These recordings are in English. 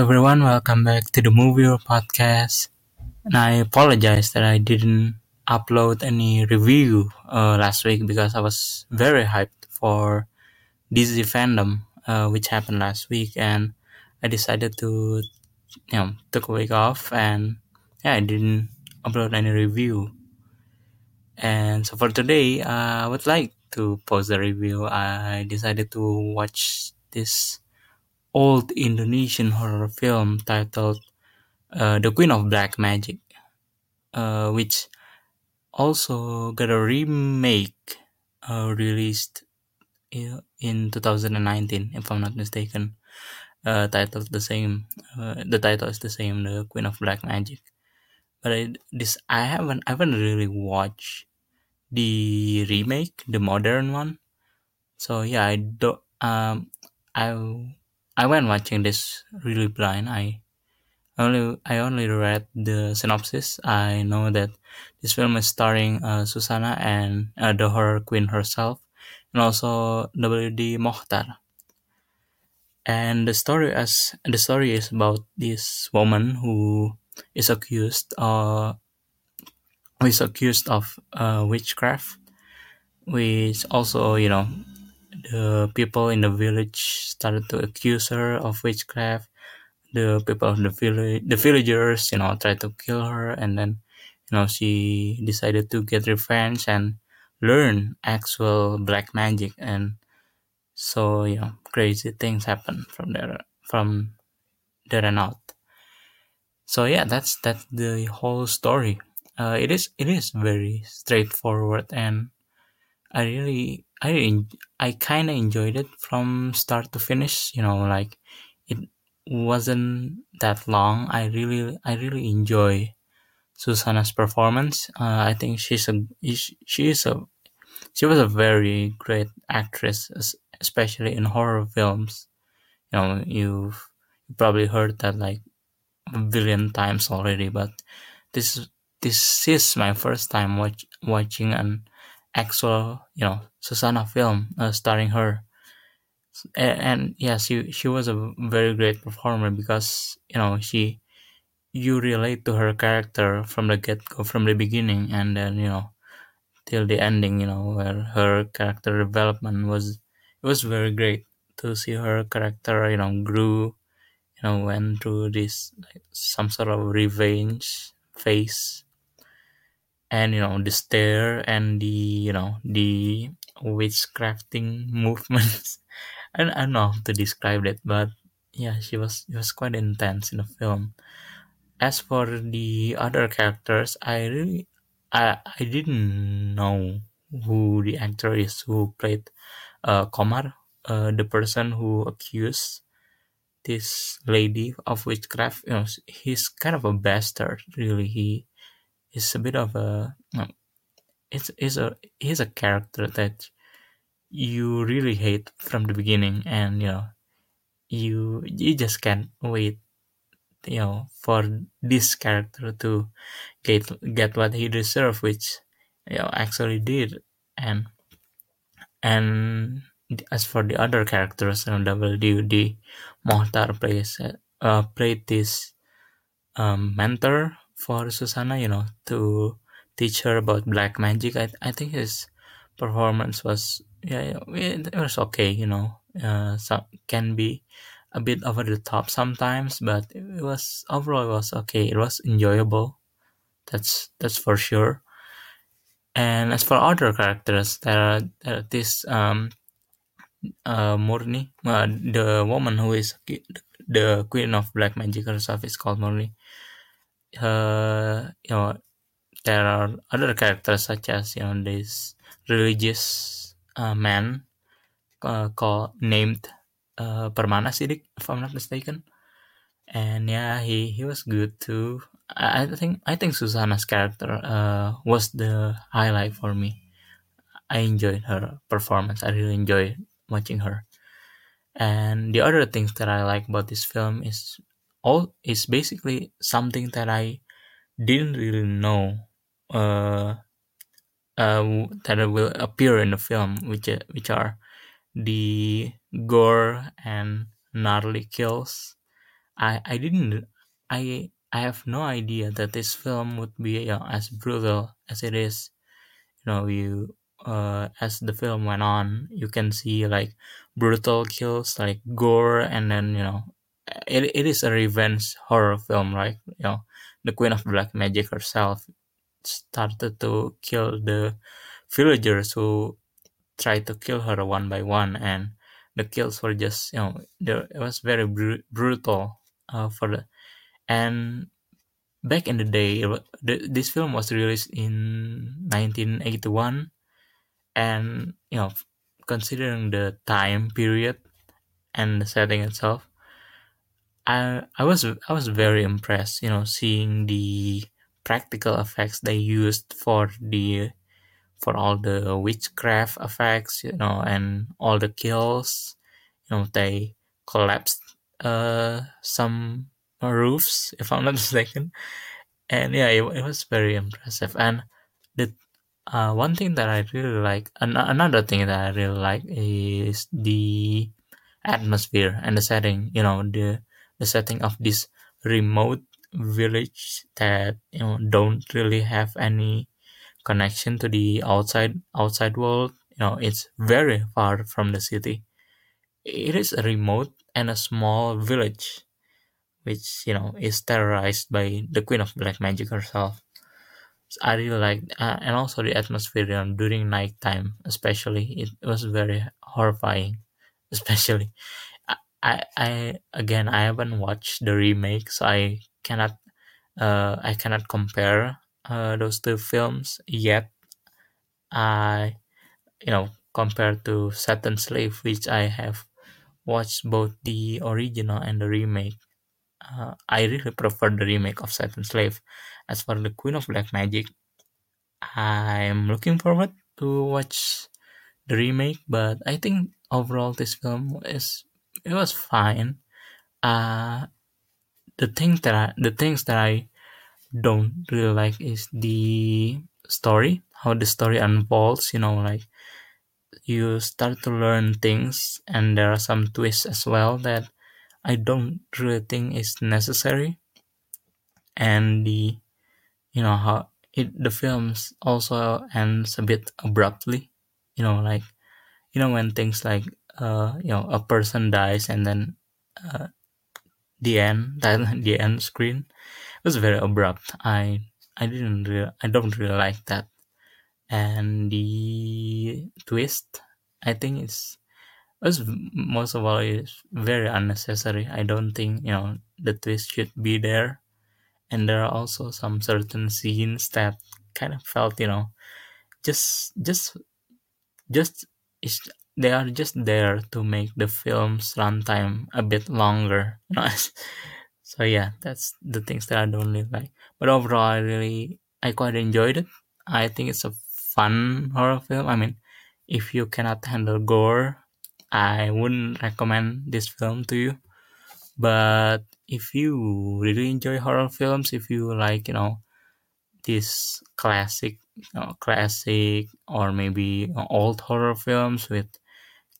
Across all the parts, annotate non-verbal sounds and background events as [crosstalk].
everyone, welcome back to the Movie Podcast. And I apologize that I didn't upload any review uh, last week because I was very hyped for DC FanDome, uh, which happened last week, and I decided to, you know, took a week off, and yeah, I didn't upload any review. And so for today, uh, I would like to post the review. I decided to watch this old Indonesian horror film titled uh, The Queen of Black Magic, uh, which also got a remake uh, released in 2019, if I'm not mistaken. Uh, titled the same. Uh, the title is the same, The Queen of Black Magic. But I, this I haven't I haven't really watched the remake, the modern one. So yeah, I do um I I went watching this really blind. I only I only read the synopsis. I know that this film is starring uh, Suzzanna and uh, the horror queen herself, and also W.D. Mochtar. And the story as the story is about this woman who is accused uh, is accused of uh, witchcraft, which also you know the people in the village started to accuse her of witchcraft. The people of the village, the villagers, you know, tried to kill her, and then, you know, she decided to get revenge and learn actual black magic, and so you know, crazy things happen from there, from there and out. So yeah, that's that's the whole story. Uh, it is it is very straightforward, and I really I I kind of enjoyed it from start to finish. You know, like it wasn't that long. I really I really enjoy Suzzanna's performance. Uh, I think she's a she is a she was a very great actress, especially in horror films. You know, you've probably heard that like a billion times already, but this this is my first time watch, watching an actual you know Suzzanna film uh, starring her. And, and yeah she she was a very great performer because you know she you relate to her character from the get go from the beginning and then you know till the ending you know where her character development was it was very great to see her character you know grew you know went through this like some sort of revenge phase and you know the stare and the you know the witchcrafting [laughs] movements. I, I don't know how to describe it but yeah she was it was quite intense in the film. As for the other characters i really i i didn't know who the actor is who played uh komar uh, the person who accused this lady of witchcraft. You know he's kind of a bastard really. He is a bit of a it's is a he's a character that you really hate from the beginning and you know you you just can't wait you know for this character to get get what he deserved which you know actually did. And and as for the other characters you know WD Mochtar plays uh, played this um, mentor for Suzzanna, you know to teach her about black magic. I, I think his performance was yeah it, was okay you know. Uh, so can be a bit over the top sometimes but it was overall it was okay. It was enjoyable that's that's for sure. And as for other characters there are, there are this um uh Murni uh, the woman who is the queen of black magic herself is called Murni uh you know there are other characters such as you know this religious uh, man uh, called named uh, Permana Sidik, if I'm not mistaken. And yeah, he, he was good too. I, I think I think Suzzanna's character uh, was the highlight for me. I enjoyed her performance. I really enjoyed watching her. And the other things that I like about this film is all is basically something that I didn't really know uh, uh, that will appear in the film, which which are the gore and gnarly kills. I I didn't I I have no idea that this film would be you know, as brutal as it is. You know, you uh, as the film went on, you can see like brutal kills, like gore, and then you know, it, it is a revenge horror film, right? You know, the Queen of Black Magic herself started to kill the villagers who tried to kill her one by one, and the kills were just you know, there, it was very br- brutal uh, for the and back in the day, the, this film was released in 1981 and you know considering the time period and the setting itself i i was i was very impressed you know seeing the practical effects they used for the for all the witchcraft effects you know and all the kills you know they collapsed uh some roofs if i'm not [laughs] mistaken and yeah it, it was very impressive and the uh, one thing that I really like, an- another thing that I really like is the atmosphere and the setting. You know, the the setting of this remote village that you know don't really have any connection to the outside outside world. You know, it's very far from the city. It is a remote and a small village, which you know is terrorized by the Queen of Black Magic herself. I really like uh, and also the atmosphere you know, during nighttime especially it was very horrifying [laughs] especially I, I, again I haven't watched the remake so I cannot uh, I cannot compare uh, those two films yet. I you know compared to Satan's Slave which I have watched both the original and the remake uh, I really prefer the remake of Satan's Slave. As for the Queen of Black Magic, I'm looking forward to watch the remake, but I think overall this film is it was fine. Uh, the things that I, the things that I don't really like is the story, how the story unfolds. You know, like you start to learn things, and there are some twists as well that I don't really think is necessary. And the you know how it the films also ends a bit abruptly you know like you know when things like uh you know a person dies and then uh, the end [laughs] the end screen. Was very abrupt. I i didn't really i don't really like that. And the twist i think it's was most of all is very unnecessary. I don't think you know the twist should be there. And there are also some certain scenes that kind of felt you know just just just they are just there to make the film's runtime a bit longer [laughs] so yeah that's the things that i don't really like. But overall i really i quite enjoyed it. I think it's a fun horror film. I mean if you cannot handle gore i wouldn't recommend this film to you. But if you really enjoy horror films, if you like, you know, this classic, know, classic or maybe old horror films with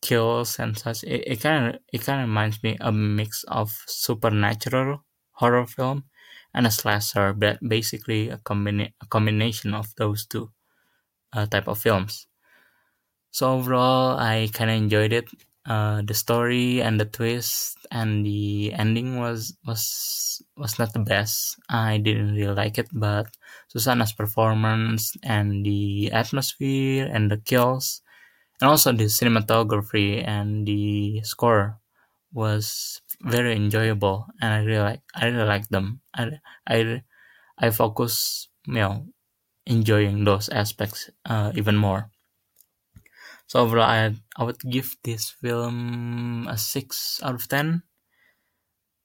kills and such, it kind of it kind of reminds me a mix of supernatural horror film and a slasher, but basically a, combina- a combination of those two uh, type of films. So overall, I kind of enjoyed it uh, the story and the twist and the ending was was was not the best. I didn't really like it, but Suzzanna's performance and the atmosphere and the kills and also the cinematography and the score was very enjoyable and I really like I really like them. I I I focus you know enjoying those aspects uh, even more. So overall, I I would give this film a six out of ten.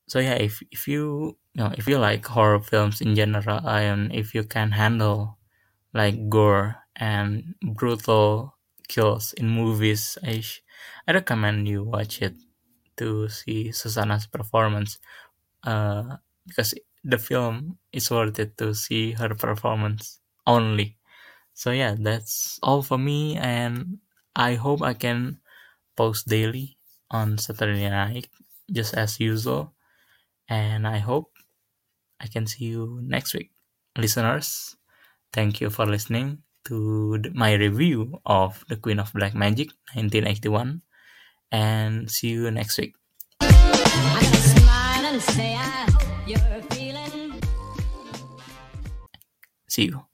So yeah, if if you you know if you like horror films in general, and if you can handle like gore and brutal kills in movies, I sh- I recommend you watch it to see Suzzanna's performance. Uh, because the film is worth it to see her performance only. So yeah, that's all for me, and I hope I can post daily on Saturday night, just as usual. And I hope I can see you next week. Listeners, thank you for listening to my review of The Queen of Black Magic 1981 and see you next week. See you.